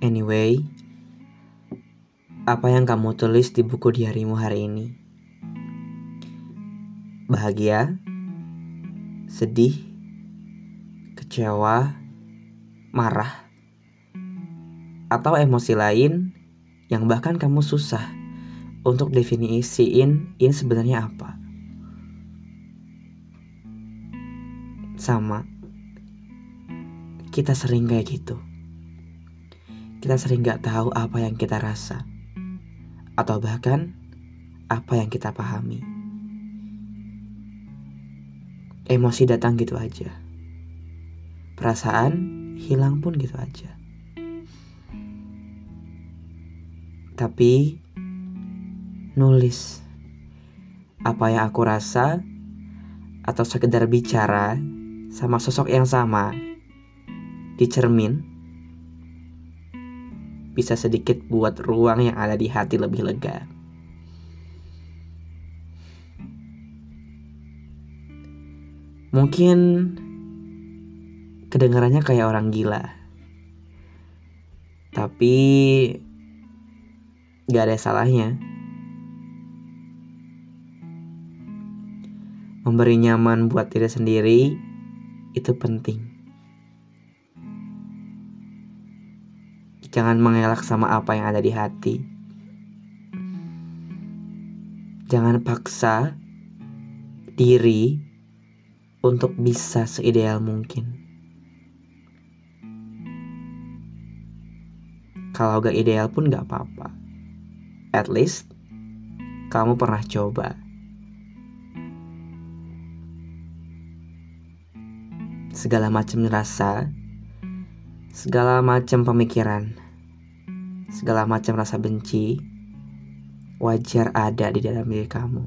Anyway, apa yang kamu tulis di buku diarimu hari ini? Bahagia, sedih, kecewa, marah, atau emosi lain yang bahkan kamu susah untuk definisiin ini sebenarnya apa? Sama, kita sering kayak gitu. Kita sering gak tahu apa yang kita rasa, atau bahkan apa yang kita pahami. Emosi datang gitu aja, perasaan hilang pun gitu aja. Tapi nulis apa yang aku rasa atau sekedar bicara sama sosok yang sama di cermin bisa sedikit buat ruang yang ada di hati lebih lega. Mungkin kedengarannya kayak orang gila. Tapi gak ada salahnya. Memberi nyaman buat diri sendiri itu penting. Jangan mengelak sama apa yang ada di hati. Jangan paksa diri untuk bisa seideal mungkin. Kalau gak ideal pun gak apa-apa. At least kamu pernah coba. Segala macam rasa, segala macam pemikiran, segala macam rasa benci wajar ada di dalam diri kamu.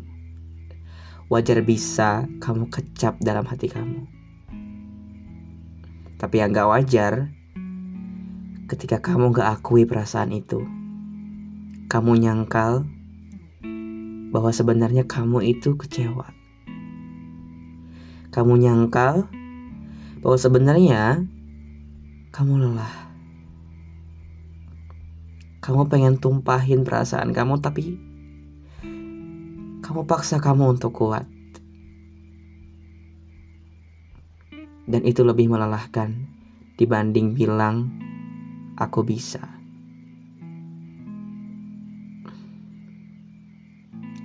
Wajar bisa kamu kecap dalam hati kamu. Tapi yang gak wajar ketika kamu gak akui perasaan itu. Kamu nyangkal bahwa sebenarnya kamu itu kecewa. Kamu nyangkal bahwa sebenarnya kamu lelah. Kamu pengen tumpahin perasaan kamu tapi kamu paksa kamu untuk kuat. Dan itu lebih melelahkan dibanding bilang aku bisa.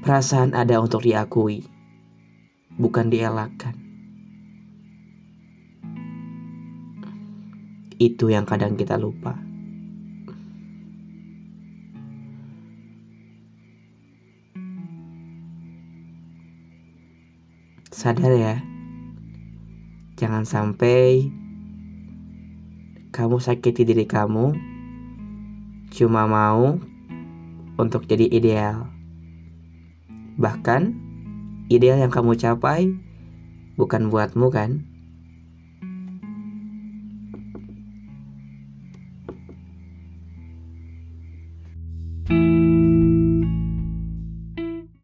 Perasaan ada untuk diakui, bukan dielakkan. Itu yang kadang kita lupa. Sadar ya, jangan sampai kamu sakiti diri kamu cuma mau untuk jadi ideal. Bahkan ideal yang kamu capai bukan buatmu kan?